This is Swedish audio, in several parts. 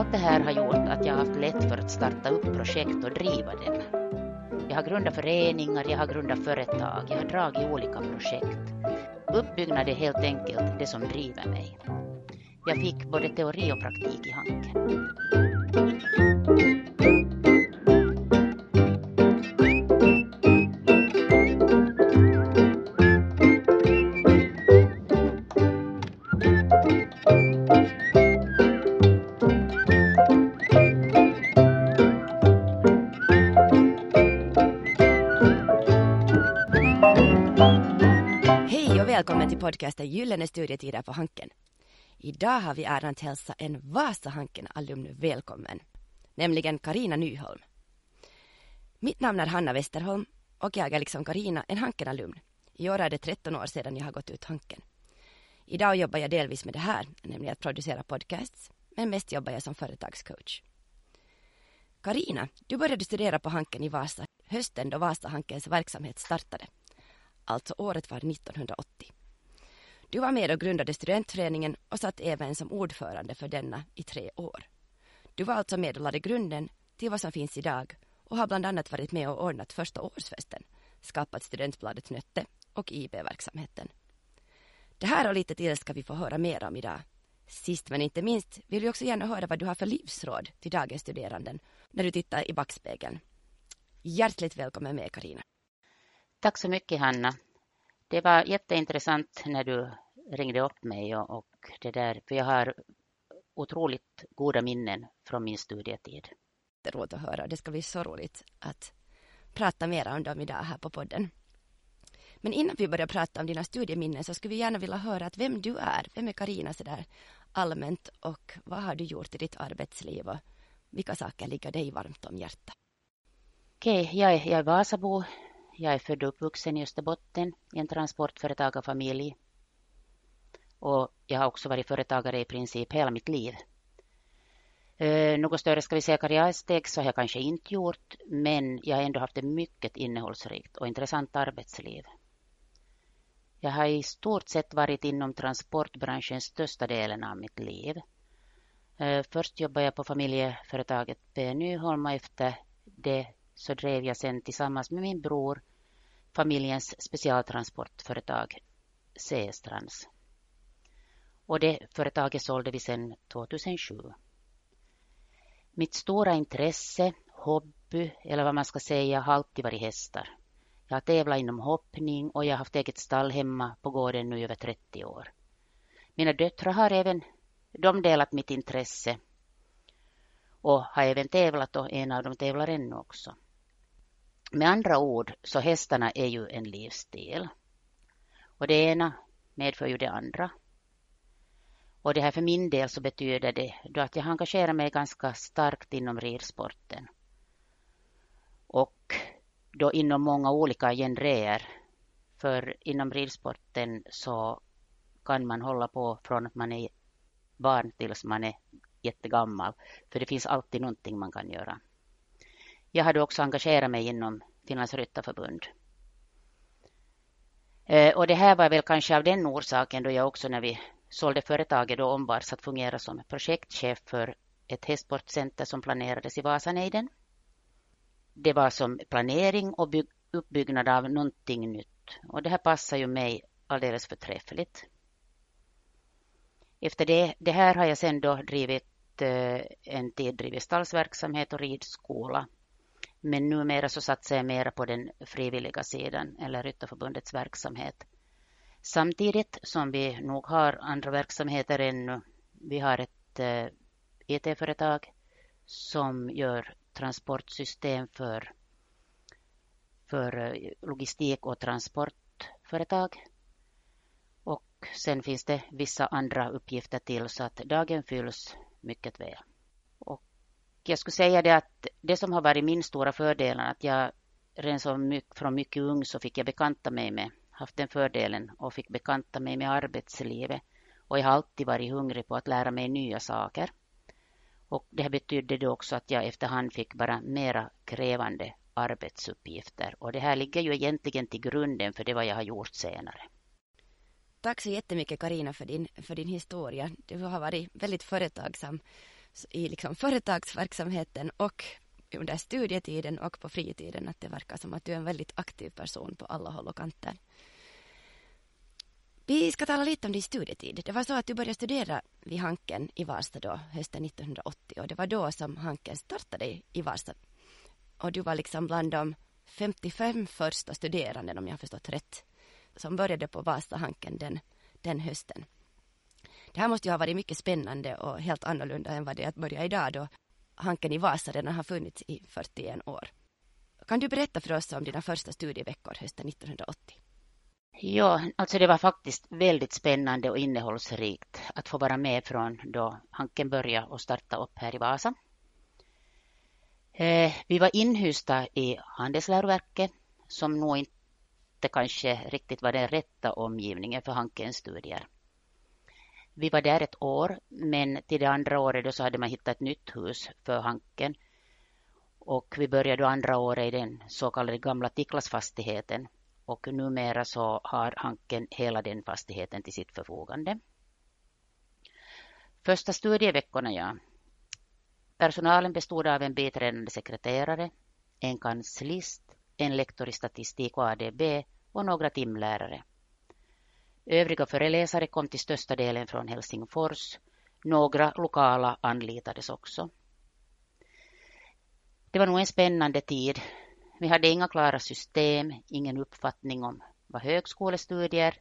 Allt det här har gjort att jag har haft lätt för att starta upp projekt och driva dem. Jag har grundat föreningar, jag har grundat företag, jag har dragit olika projekt. Uppbyggnad är helt enkelt det som driver mig. Jag fick både teori och praktik i Hanken. Podcasten Gyllene studietider på Hanken. Idag har vi äran att hälsa en VasaHanken-alumn välkommen, nämligen Karina Nyholm. Mitt namn är Hanna Westerholm och jag är liksom Karina en Hanken-alumn. I år är det 13 år sedan jag har gått ut Hanken. Idag jobbar jag delvis med det här, nämligen att producera podcasts, men mest jobbar jag som företagscoach. Karina, du började studera på Hanken i Vasa hösten då VasaHankens verksamhet startade. Alltså året var 1980. Du var med och grundade studentföreningen och satt även som ordförande för denna i tre år. Du var alltså med och lade grunden till vad som finns idag och har bland annat varit med och ordnat första årsfesten, skapat studentbladet Nötte och IB-verksamheten. Det här och lite till ska vi få höra mer om idag. Sist men inte minst vill vi också gärna höra vad du har för livsråd till dagens studeranden när du tittar i backspegeln. Hjärtligt välkommen med Karina. Tack så mycket Hanna. Det var jätteintressant när du ringde upp mig och, och det där, för jag har otroligt goda minnen från min studietid. Det är roligt att höra. Det ska bli så roligt att prata mer om dem idag här på podden. Men innan vi börjar prata om dina studieminnen så skulle vi gärna vilja höra att vem du är. Vem är Karina sådär allmänt och vad har du gjort i ditt arbetsliv och vilka saker ligger dig varmt om hjärtat? Okej, okay, jag, är, jag är Vasabo. Jag är född och uppvuxen i Österbotten i en transportföretagarfamilj. Och jag har också varit företagare i princip hela mitt liv. Eh, något större ska vi säga karriärsteg så har jag kanske inte gjort, men jag har ändå haft ett mycket innehållsrikt och intressant arbetsliv. Jag har i stort sett varit inom transportbranschen största delen av mitt liv. Eh, först jobbade jag på familjeföretaget P. Nyholm och efter det så drev jag sen tillsammans med min bror familjens specialtransportföretag Seestrands. Och det företaget sålde vi sedan 2007. Mitt stora intresse, hobby eller vad man ska säga har alltid varit hästar. Jag har tävlat inom hoppning och jag har haft eget stall hemma på gården nu i över 30 år. Mina döttrar har även de delat mitt intresse och har även tävlat och en av dem tävlar ännu också. Med andra ord så hästarna är ju en livsstil. Och det ena medför ju det andra. Och det här för min del så betyder det då att jag engagerar mig ganska starkt inom ridsporten. Och då inom många olika genrer. För inom ridsporten så kan man hålla på från att man är barn tills man är jättegammal. För det finns alltid någonting man kan göra. Jag hade också engagerat mig inom Finlands ryttarförbund. Eh, och det här var väl kanske av den orsaken då jag också när vi sålde företaget då ombads att fungera som projektchef för ett hästsportcenter som planerades i Vasanejden. Det var som planering och uppbyggnad av någonting nytt och det här passar ju mig alldeles förträffligt. Efter det, det här har jag sen då drivit eh, en tid drivit stallsverksamhet och ridskola men numera så satsar jag mera på den frivilliga sidan eller Ryttarförbundets verksamhet. Samtidigt som vi nog har andra verksamheter ännu. Vi har ett eh, IT-företag som gör transportsystem för, för eh, logistik och transportföretag. Och sen finns det vissa andra uppgifter till så att dagen fylls mycket väl jag skulle säga det att det som har varit min stora fördel är att jag redan som mycket, från mycket ung så fick jag bekanta mig med, haft den fördelen och fick bekanta mig med arbetslivet. Och jag har alltid varit hungrig på att lära mig nya saker. Och det här betydde då också att jag efterhand fick bara mera krävande arbetsuppgifter. Och det här ligger ju egentligen till grunden för det vad jag har gjort senare. Tack så jättemycket Karina för din, för din historia. Du har varit väldigt företagsam i liksom företagsverksamheten och under studietiden och på fritiden att det verkar som att du är en väldigt aktiv person på alla håll och kanter. Vi ska tala lite om din studietid. Det var så att du började studera vid Hanken i Varsta då, hösten 1980 och det var då som Hanken startade i Varsta. Och du var liksom bland de 55 första studerande, om jag har förstått rätt, som började på Vasa Hanken den, den hösten. Det här måste ju ha varit mycket spännande och helt annorlunda än vad det är att börja idag då Hanken i Vasa redan har funnits i 41 år. Kan du berätta för oss om dina första studieveckor hösten 1980? Ja, alltså det var faktiskt väldigt spännande och innehållsrikt att få vara med från då Hanken började och starta upp här i Vasa. Eh, vi var inhysta i Handelsläroverket som nog inte kanske riktigt var den rätta omgivningen för Hankens studier. Vi var där ett år, men till det andra året då så hade man hittat ett nytt hus för Hanken. Och vi började då andra året i den så kallade gamla Tiklasfastigheten. Och numera så har Hanken hela den fastigheten till sitt förfogande. Första studieveckorna, ja. Personalen bestod av en biträdande sekreterare, en kanslist, en lektor i statistik och ADB och några timlärare. Övriga föreläsare kom till största delen från Helsingfors. Några lokala anlitades också. Det var nog en spännande tid. Vi hade inga klara system, ingen uppfattning om vad högskolestudier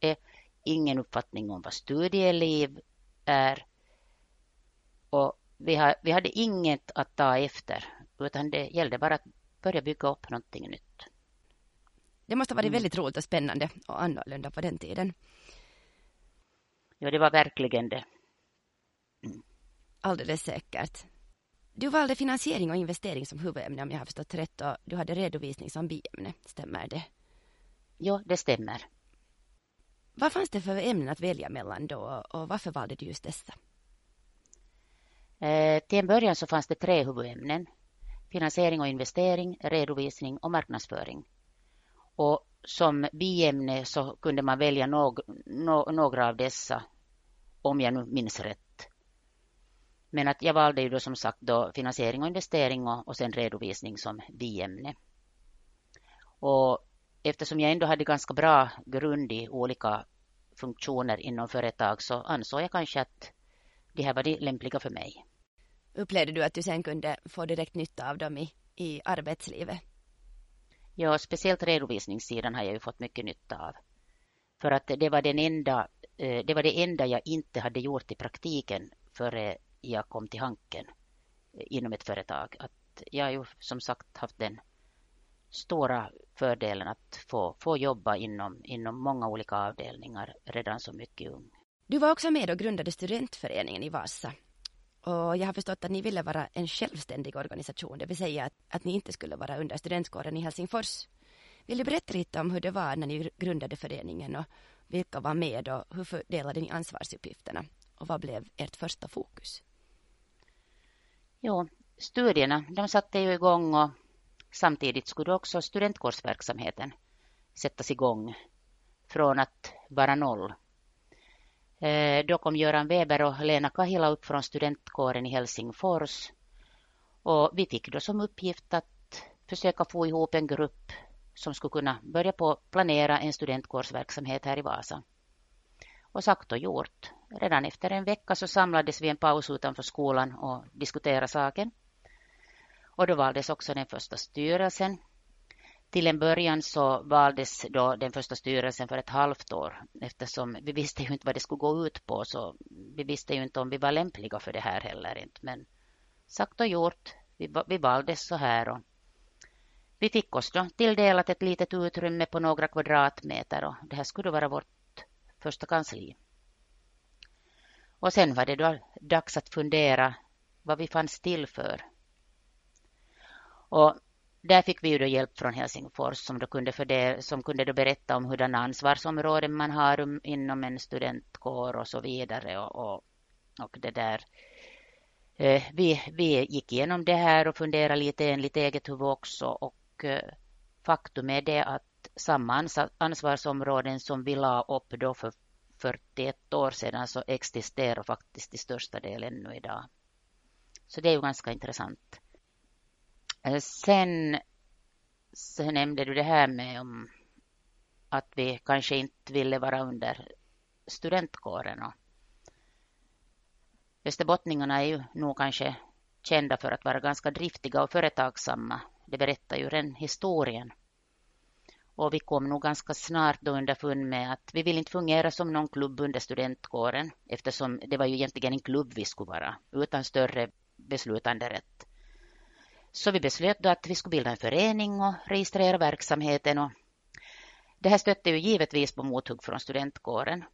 är, ingen uppfattning om vad studieliv är. Och vi, vi hade inget att ta efter, utan det gällde bara att börja bygga upp någonting nytt. Det måste ha varit mm. väldigt roligt och spännande och annorlunda på den tiden. Ja, det var verkligen det. Mm. Alldeles säkert. Du valde finansiering och investering som huvudämne om jag har förstått rätt och du hade redovisning som biämne, stämmer det? Ja, det stämmer. Vad fanns det för ämnen att välja mellan då och varför valde du just dessa? Eh, till en början så fanns det tre huvudämnen. Finansiering och investering, redovisning och marknadsföring. Och som biämne så kunde man välja någ, no, några av dessa, om jag nu minns rätt. Men att jag valde ju då som sagt då finansiering och investering och, och sen redovisning som biämne. Och eftersom jag ändå hade ganska bra grund i olika funktioner inom företag så ansåg jag kanske att de här var de lämpliga för mig. Upplevde du att du sen kunde få direkt nytta av dem i, i arbetslivet? Ja, speciellt redovisningssidan har jag ju fått mycket nytta av. För att det var, den enda, eh, det var det enda jag inte hade gjort i praktiken före jag kom till Hanken eh, inom ett företag. Att jag har ju som sagt haft den stora fördelen att få, få jobba inom, inom många olika avdelningar redan som mycket ung. Du var också med och grundade studentföreningen i Vasa. Och jag har förstått att ni ville vara en självständig organisation, det vill säga att, att ni inte skulle vara under studentkåren i Helsingfors. Vill du berätta lite om hur det var när ni grundade föreningen och vilka var med och hur fördelade ni ansvarsuppgifterna och vad blev ert första fokus? Jo, studierna de satte ju igång och samtidigt skulle också studentkårsverksamheten sättas igång från att vara noll Eh, då kom Göran Weber och Lena Kahila upp från studentkåren i Helsingfors. Och vi fick då som uppgift att försöka få ihop en grupp som skulle kunna börja på planera en studentkårsverksamhet här i Vasa. Och sagt och gjort. Redan efter en vecka så samlades vi en paus utanför skolan och diskuterade saken. Och då valdes också den första styrelsen till en början så valdes då den första styrelsen för ett halvt år eftersom vi visste ju inte vad det skulle gå ut på så vi visste ju inte om vi var lämpliga för det här heller inte men sagt och gjort, vi, vi valdes så här och vi fick oss då tilldelat ett litet utrymme på några kvadratmeter och det här skulle vara vårt första kansli. Och sen var det då dags att fundera vad vi fanns till för. Och där fick vi ju då hjälp från Helsingfors som, då kunde, för det, som kunde då berätta om hurdana ansvarsområden man har um, inom en studentkår och så vidare. Och, och, och det där. Eh, vi, vi gick igenom det här och funderade lite enligt eget huvud också. Och eh, faktum är det att samma ansvarsområden som vi la upp då för 41 år sedan så existerar faktiskt till största delen ännu idag. Så det är ju ganska intressant. Eh, sen så nämnde du det här med om att vi kanske inte ville vara under studentkåren. Och Österbottningarna är ju nog kanske kända för att vara ganska driftiga och företagsamma. Det berättar ju den historien. Och vi kom nog ganska snart då underfund med att vi vill inte fungera som någon klubb under studentkåren eftersom det var ju egentligen en klubb vi skulle vara utan större beslutanderätt. Så vi beslöt då att vi skulle bilda en förening och registrera verksamheten och det här stötte ju givetvis på mothugg från studentkåren.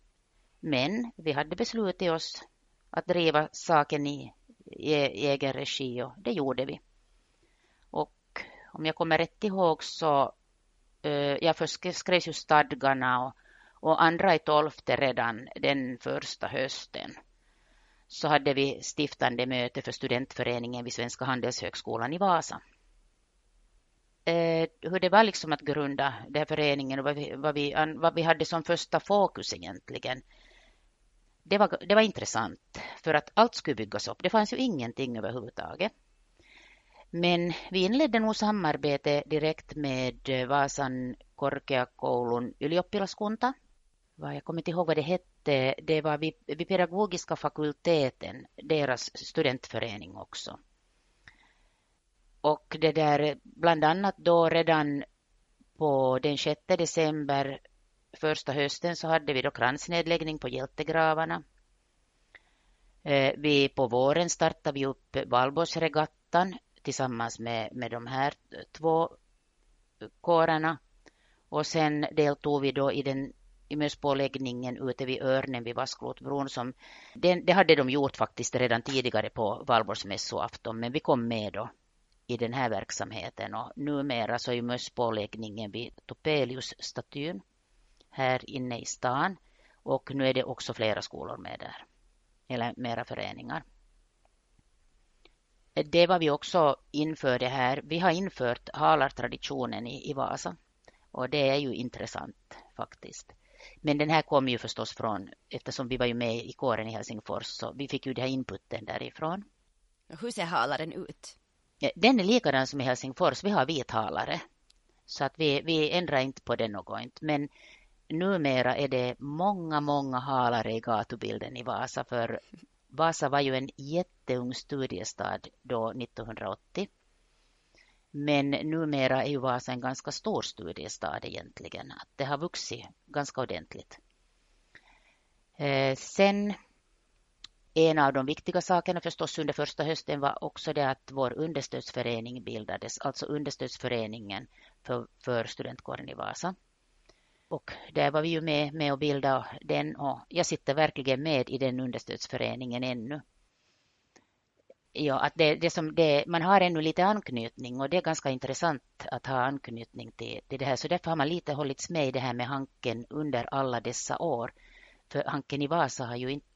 Men vi hade beslutat oss att driva saken i, i egen regi och det gjorde vi. Och om jag kommer rätt ihåg så eh, jag först skrevs ju stadgarna och, och andra i tolfte redan den första hösten så hade vi stiftande möte för studentföreningen vid Svenska Handelshögskolan i Vasa. Eh, hur det var liksom att grunda den här föreningen och vad vi, vad, vi, vad vi hade som första fokus egentligen. Det var, det var intressant för att allt skulle byggas upp. Det fanns ju ingenting överhuvudtaget. Men vi inledde nog samarbete direkt med eh, Vasan korkeakoulun ylioppilaskunta vad Jag kommer inte ihåg vad det hette. Det var vid, vid pedagogiska fakulteten, deras studentförening också. Och det där bland annat då redan på den 6 december första hösten så hade vi då kransnedläggning på hjältegravarna. Eh, vi på våren startade vi upp Valborgsregattan tillsammans med, med de här två kårerna. Och sen deltog vi då i den i ute vid Örnen vid Vasklotbron. Som, det, det hade de gjort faktiskt redan tidigare på valborgsmässoafton men vi kom med då i den här verksamheten och numera så är mösspåläggningen vid Topelius-statyn här inne i stan och nu är det också flera skolor med där, eller mera föreningar. Det var vi också införde här. Vi har infört halartraditionen i, i Vasa och det är ju intressant faktiskt. Men den här kom ju förstås från, eftersom vi var ju med i kåren i Helsingfors, så vi fick ju den här inputen därifrån. Hur ser halaren ut? Den är likadan som i Helsingfors. Vi har vithalare. Så att vi, vi ändrar inte på det något. Inte. Men numera är det många, många halare i gatubilden i Vasa. För Vasa var ju en jätteung studiestad då 1980. Men numera är ju Vasa en ganska stor studiestad egentligen. Att det har vuxit ganska ordentligt. Eh, sen en av de viktiga sakerna förstås under första hösten var också det att vår understödsförening bildades, alltså understödsföreningen för, för studentkåren i Vasa. Och där var vi ju med, med och bilda den och jag sitter verkligen med i den understödsföreningen ännu. Ja, att det, det som det, man har ännu lite anknytning och det är ganska intressant att ha anknytning till, till det här. Så därför har man lite hållits med i det här med Hanken under alla dessa år. För Hanken i Vasa har ju inte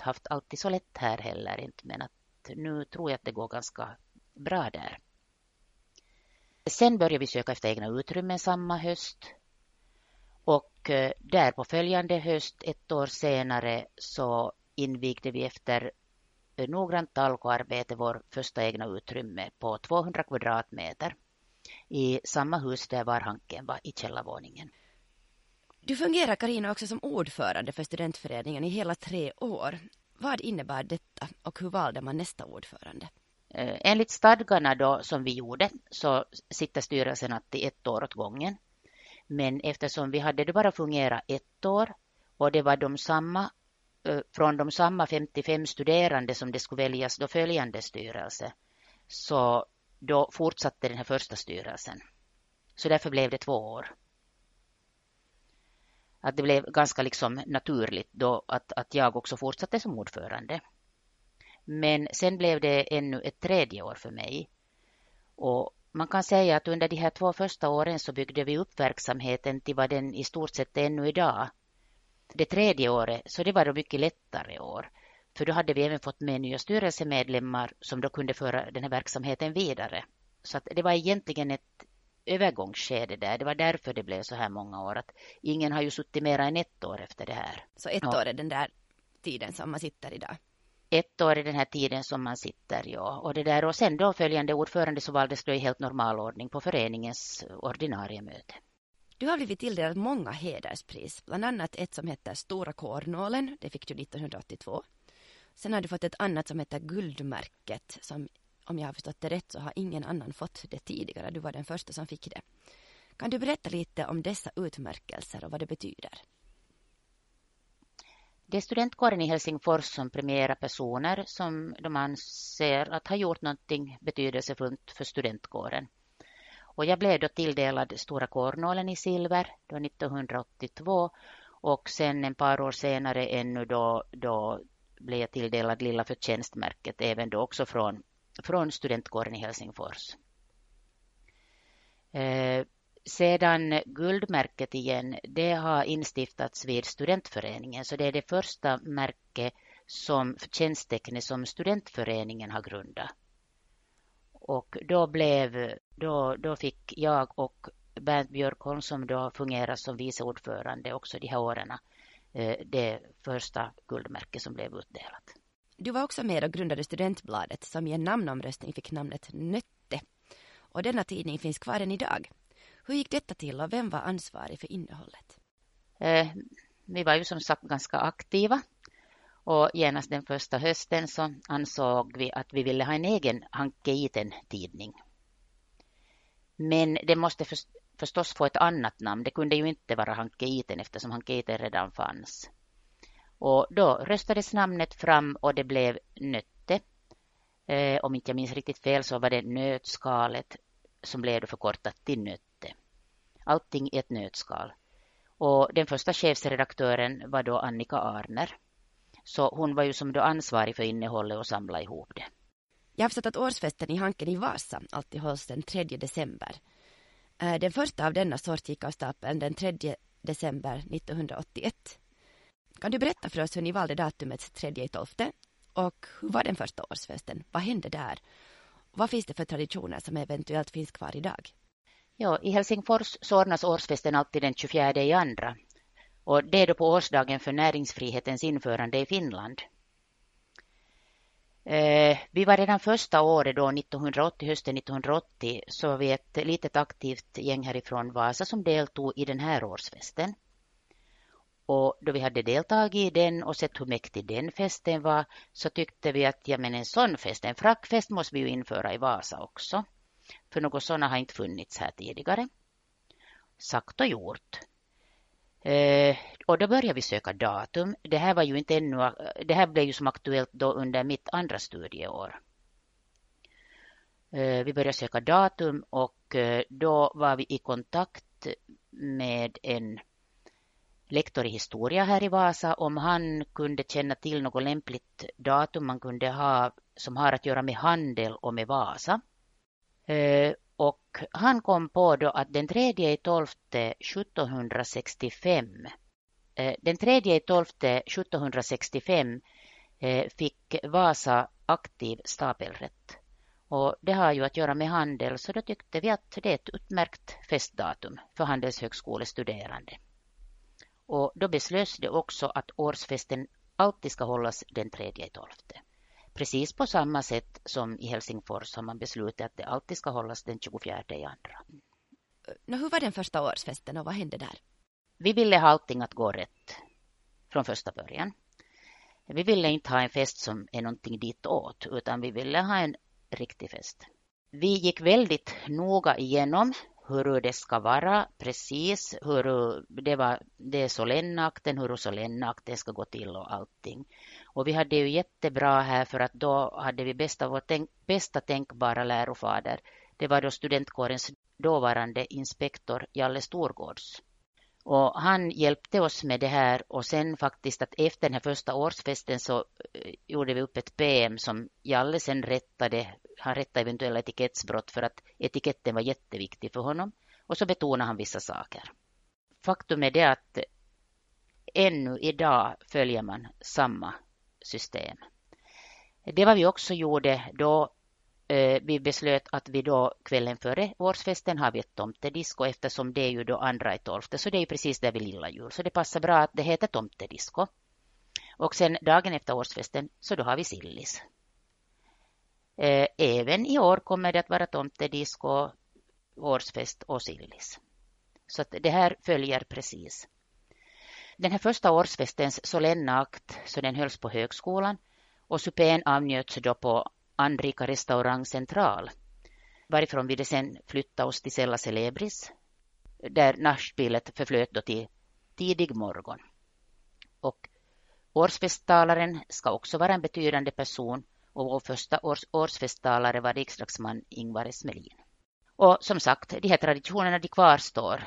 haft alltid så lätt här heller inte, men att nu tror jag att det går ganska bra där. Sen började vi söka efter egna utrymmen samma höst. Och eh, där på följande höst, ett år senare, så invigde vi efter noggrant talkoarbete vår första egna utrymme på 200 kvadratmeter i samma hus där Varhanken var i källarvåningen. Du fungerar Karina också som ordförande för studentföreningen i hela tre år. Vad innebär detta och hur valde man nästa ordförande? Eh, enligt stadgarna då som vi gjorde så sitter styrelsen alltid ett år åt gången. Men eftersom vi hade det bara fungerat ett år och det var de samma Eh, från de samma 55 studerande som det skulle väljas då följande styrelse så då fortsatte den här första styrelsen. Så därför blev det två år att det blev ganska liksom naturligt då att, att jag också fortsatte som ordförande. Men sen blev det ännu ett tredje år för mig. Och man kan säga att under de här två första åren så byggde vi upp verksamheten till vad den i stort sett är ännu idag. Det tredje året, så det var då mycket lättare år. För då hade vi även fått med nya styrelsemedlemmar som då kunde föra den här verksamheten vidare. Så att det var egentligen ett övergångsskede där. Det var därför det blev så här många år. Att ingen har ju suttit mera än ett år efter det här. Så ett ja. år är den där tiden som man sitter idag? ett år i den här tiden som man sitter. Ja. Och, det där, och sen då följande ordförande så valdes då i helt normal ordning på föreningens ordinarie möte. Du har blivit tilldelad många hederspris, bland annat ett som heter Stora kornålen, det fick du 1982. Sen har du fått ett annat som heter Guldmärket, som om jag har förstått det rätt så har ingen annan fått det tidigare, du var den första som fick det. Kan du berätta lite om dessa utmärkelser och vad det betyder? Det är studentkåren i Helsingfors som premierar personer som de anser att har gjort någonting betydelsefullt för studentkåren. Och jag blev då tilldelad Stora kornålen i silver då 1982 och sen en par år senare ännu då, då blev jag tilldelad Lilla förtjänstmärket även då också från, från studentkåren i Helsingfors. Eh, sedan guldmärket igen, det har instiftats vid studentföreningen, så det är det första märke som förtjänsttecknet som studentföreningen har grundat. Och då blev, då, då fick jag och Bernt Björkholm som då fungerar som vice ordförande också de här åren, eh, det första guldmärke som blev utdelat. Du var också med och grundade Studentbladet som i en namnomröstning fick namnet Nötte. Och denna tidning finns kvar än idag. Hur gick detta till och vem var ansvarig för innehållet? Eh, vi var ju som sagt ganska aktiva och genast den första hösten så ansåg vi att vi ville ha en egen Hanke Iten-tidning. Men det måste förstås få ett annat namn. Det kunde ju inte vara Hanke Iten eftersom Hanke Iten redan fanns. Och då röstades namnet fram och det blev Nötte. Eh, om inte jag minns riktigt fel så var det nötskalet som blev förkortat till Nötte allting i ett nötskal. Och den första chefsredaktören var då Annika Arner. Så hon var ju som då ansvarig för innehållet och samla ihop det. Jag har förstått att årsfesten i Hanken i Vasa alltid hålls den 3 december. Eh, den första av denna sort gick av stapeln den 3 december 1981. Kan du berätta för oss hur ni valde datumet 3 12 och hur var den första årsfesten? Vad hände där? Vad finns det för traditioner som eventuellt finns kvar idag? Ja, I Helsingfors så ordnas årsfesten alltid den 24 i andra. Och det är då på årsdagen för näringsfrihetens införande i Finland. Eh, vi var redan första året då 1980, hösten 1980, så var vi ett litet aktivt gäng härifrån Vasa som deltog i den här årsfesten. Och då vi hade deltagit i den och sett hur mäktig den festen var så tyckte vi att ja, men en sån fest, en frackfest måste vi ju införa i Vasa också. För något sådana har inte funnits här tidigare. Sagt och gjort. Eh, och då började vi söka datum. Det här var ju inte ännu, det här blev ju som aktuellt då under mitt andra studieår. Eh, vi började söka datum och eh, då var vi i kontakt med en lektor i historia här i Vasa om han kunde känna till något lämpligt datum man kunde ha som har att göra med handel och med Vasa. Eh, och han kom på då att den 3 12 1765 den 3 12 1765 fick Vasa aktiv stapelrätt. Och det har ju att göra med handel så då tyckte vi att det är ett utmärkt festdatum för handelshögskolestuderande. Och då beslöts det också att årsfesten alltid ska hållas den 3 12 precis på samma sätt som i Helsingfors har man beslutat att det alltid ska hållas den 24 i andra. Nå, hur var den första årsfesten och vad hände där? Vi ville ha allting att gå rätt från första början. Vi ville inte ha en fest som är någonting ditåt utan vi ville ha en riktig fest. Vi gick väldigt noga igenom hur det ska vara precis, hur det, var, det är solennakten, hur solennakten ska gå till och allting. Och vi hade ju jättebra här för att då hade vi bästa, vår tänk, bästa tänkbara lärofader. Det var då studentkårens dåvarande inspektor Jalle Storgårds. Och han hjälpte oss med det här och sen faktiskt att efter den här första årsfesten så eh, gjorde vi upp ett PM som Jalle sen rättade. Han rättade eventuella etikettsbrott för att etiketten var jätteviktig för honom. Och så betonade han vissa saker. Faktum är det att ännu idag följer man samma system. Det var vi också gjorde då Eh, vi beslöt att vi då kvällen före årsfesten har vi ett tomtedisco eftersom det är ju då andra i tolfte så det är ju precis där vid lilla jul så det passar bra att det heter tomtedisco. Och sen dagen efter årsfesten så då har vi sillis. Eh, även i år kommer det att vara tomtedisco, årsfest och sillis. Så att det här följer precis. Den här första årsfestens solenna akt, så den hölls på högskolan och supén avnjöts då på Anrika restaurang central varifrån vi sen flyttade oss till Sella Celebris där nachtspelet förflöt då till tidig morgon. Och årsfesttalaren ska också vara en betydande person och vår första års, årsfesttalare var riksdagsman Ingvar Esmelin. Och som sagt, de här traditionerna de kvarstår.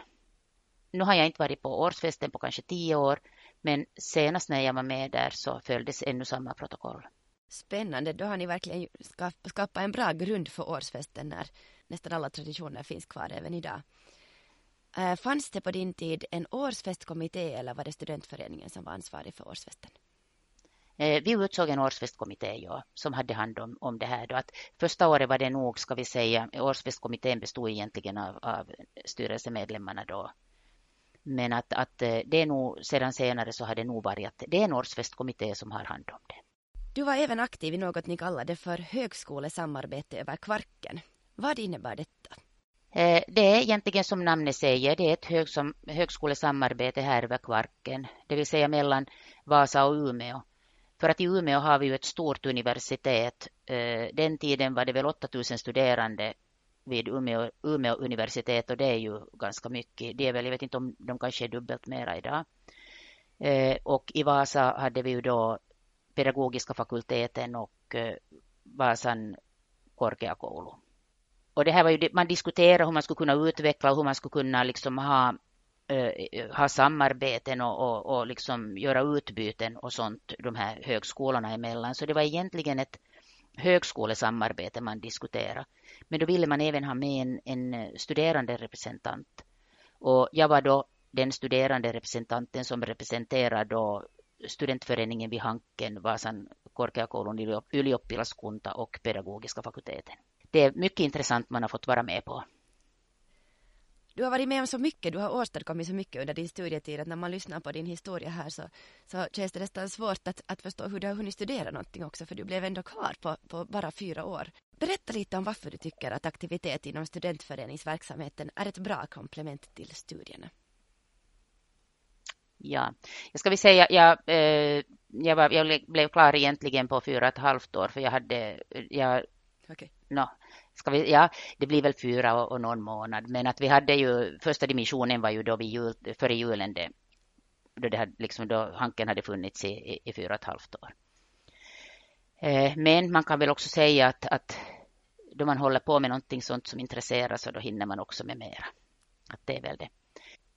Nu har jag inte varit på årsfesten på kanske tio år, men senast när jag var med där så följdes ännu samma protokoll. Spännande, då har ni verkligen skapat en bra grund för årsfesten när nästan alla traditioner finns kvar även idag. Eh, fanns det på din tid en årsfestkommitté eller var det studentföreningen som var ansvarig för årsfesten? Eh, vi utsåg en årsfestkommitté ja, som hade hand om, om det här. Då. Att första året var det nog, ska vi säga, årsfestkommittén bestod egentligen av, av styrelsemedlemmarna då. Men att, att eh, det är nog sedan senare så har det nog varit att det är en årsfestkommitté som har hand om det. Du var även aktiv i något ni kallade för högskolesamarbete över Kvarken. Vad innebär detta? Eh, det är egentligen som namnet säger, det är ett högskolesamarbete här över Kvarken, det vill säga mellan Vasa och Umeå. För att i Umeå har vi ju ett stort universitet. Eh, den tiden var det väl 8000 studerande vid Umeå, Umeå universitet och det är ju ganska mycket. Det är väl, jag vet inte om de kanske är dubbelt mera idag. Eh, och i Vasa hade vi ju då pedagogiska fakulteten och eh, Vasan korkeakoulu. Och det här var ju, man diskuterade hur man skulle kunna utveckla och hur man skulle kunna liksom ha, uh, ha samarbeten och, och, och liksom göra utbyten och sånt de här högskolorna emellan. Så det var egentligen ett högskolesamarbete man diskuterade. Men då ville man även ha med en, en studerande representant. Och jag var då den studerande representanten som representerade då studentföreningen vid Hanken, Vasan korkeakoulun ylioppilaskunta och pedagogiska fakulteten. Det är mycket intressant man har fått vara med på. Du har varit med om så mycket, du har åstadkommit så mycket under din studietid att när man lyssnar på din historia här så, så känns det nästan svårt att, att förstå hur du har hunnit studera någonting också för du blev ändå kvar på, på bara fyra år. Berätta lite om varför du tycker att aktivitet inom studentföreningsverksamheten är ett bra komplement till studierna. Ja, jag ska vi säga, jag, eh, jag, var, jag blev klar egentligen på fyra och ett halvt år för jag hade, jag, okay. no, ska vi, ja, det blir väl fyra och, och någon månad, men att vi hade ju, första dimensionen var ju då vid jul, före julen det, då, det hade, liksom, då Hanken hade funnits i, i, i fyra och ett halvt år. Eh, men man kan väl också säga att, att då man håller på med någonting sånt som intresserar så då hinner man också med mera. Att det är väl det.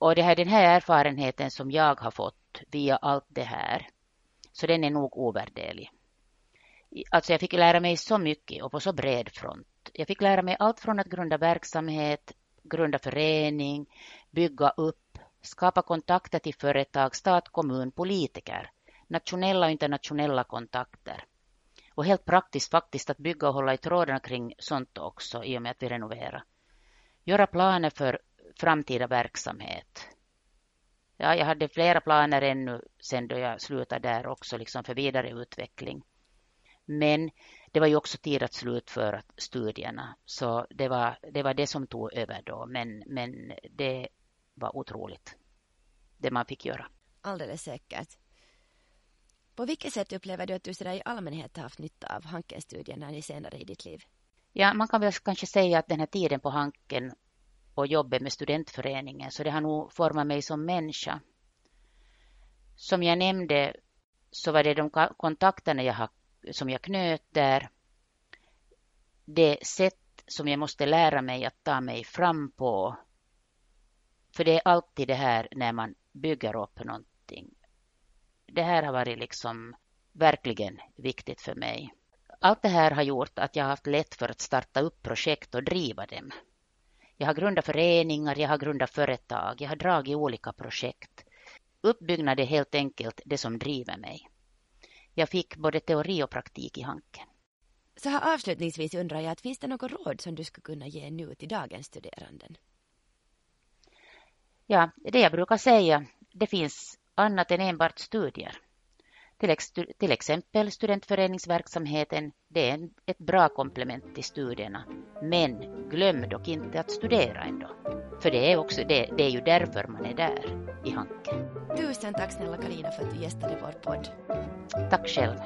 Och det här, den här erfarenheten som jag har fått via allt det här, så den är nog ovärderlig. Alltså jag fick lära mig så mycket och på så bred front. Jag fick lära mig allt från att grunda verksamhet, grunda förening, bygga upp, skapa kontakter till företag, stat, kommun, politiker, nationella och internationella kontakter. Och helt praktiskt faktiskt att bygga och hålla i trådarna kring sånt också i och med att vi renoverar. Göra planer för framtida verksamhet. Ja, jag hade flera planer ännu sen då jag slutade där också, liksom för vidare utveckling. Men det var ju också tid att slutföra studierna, så det var det, var det som tog över då. Men, men det var otroligt, det man fick göra. Alldeles säkert. På vilket sätt upplever du att du i allmänhet har haft nytta av Hanken-studierna senare i ditt liv? Ja, man kan väl kanske säga att den här tiden på Hanken och jobbet med studentföreningen, så det har nog format mig som människa. Som jag nämnde så var det de kontakterna jag har, som jag knöt där. Det sätt som jag måste lära mig att ta mig fram på. För det är alltid det här när man bygger upp någonting. Det här har varit liksom verkligen viktigt för mig. Allt det här har gjort att jag har haft lätt för att starta upp projekt och driva dem. Jag har grundat föreningar, jag har grundat företag, jag har dragit olika projekt. Uppbyggnad är helt enkelt det som driver mig. Jag fick både teori och praktik i Hanken. Så här avslutningsvis undrar jag, att finns det något råd som du skulle kunna ge nu till dagens studeranden? Ja, det jag brukar säga, det finns annat än enbart studier. Till, till exempel studentföreningsverksamheten, det är ett bra komplement till studierna. Men glöm dock inte att studera ändå. För det är, också, det, det är ju därför man är där i Hanken. Tusen tack snälla Karina för att du gästade vår podd. Tack själv.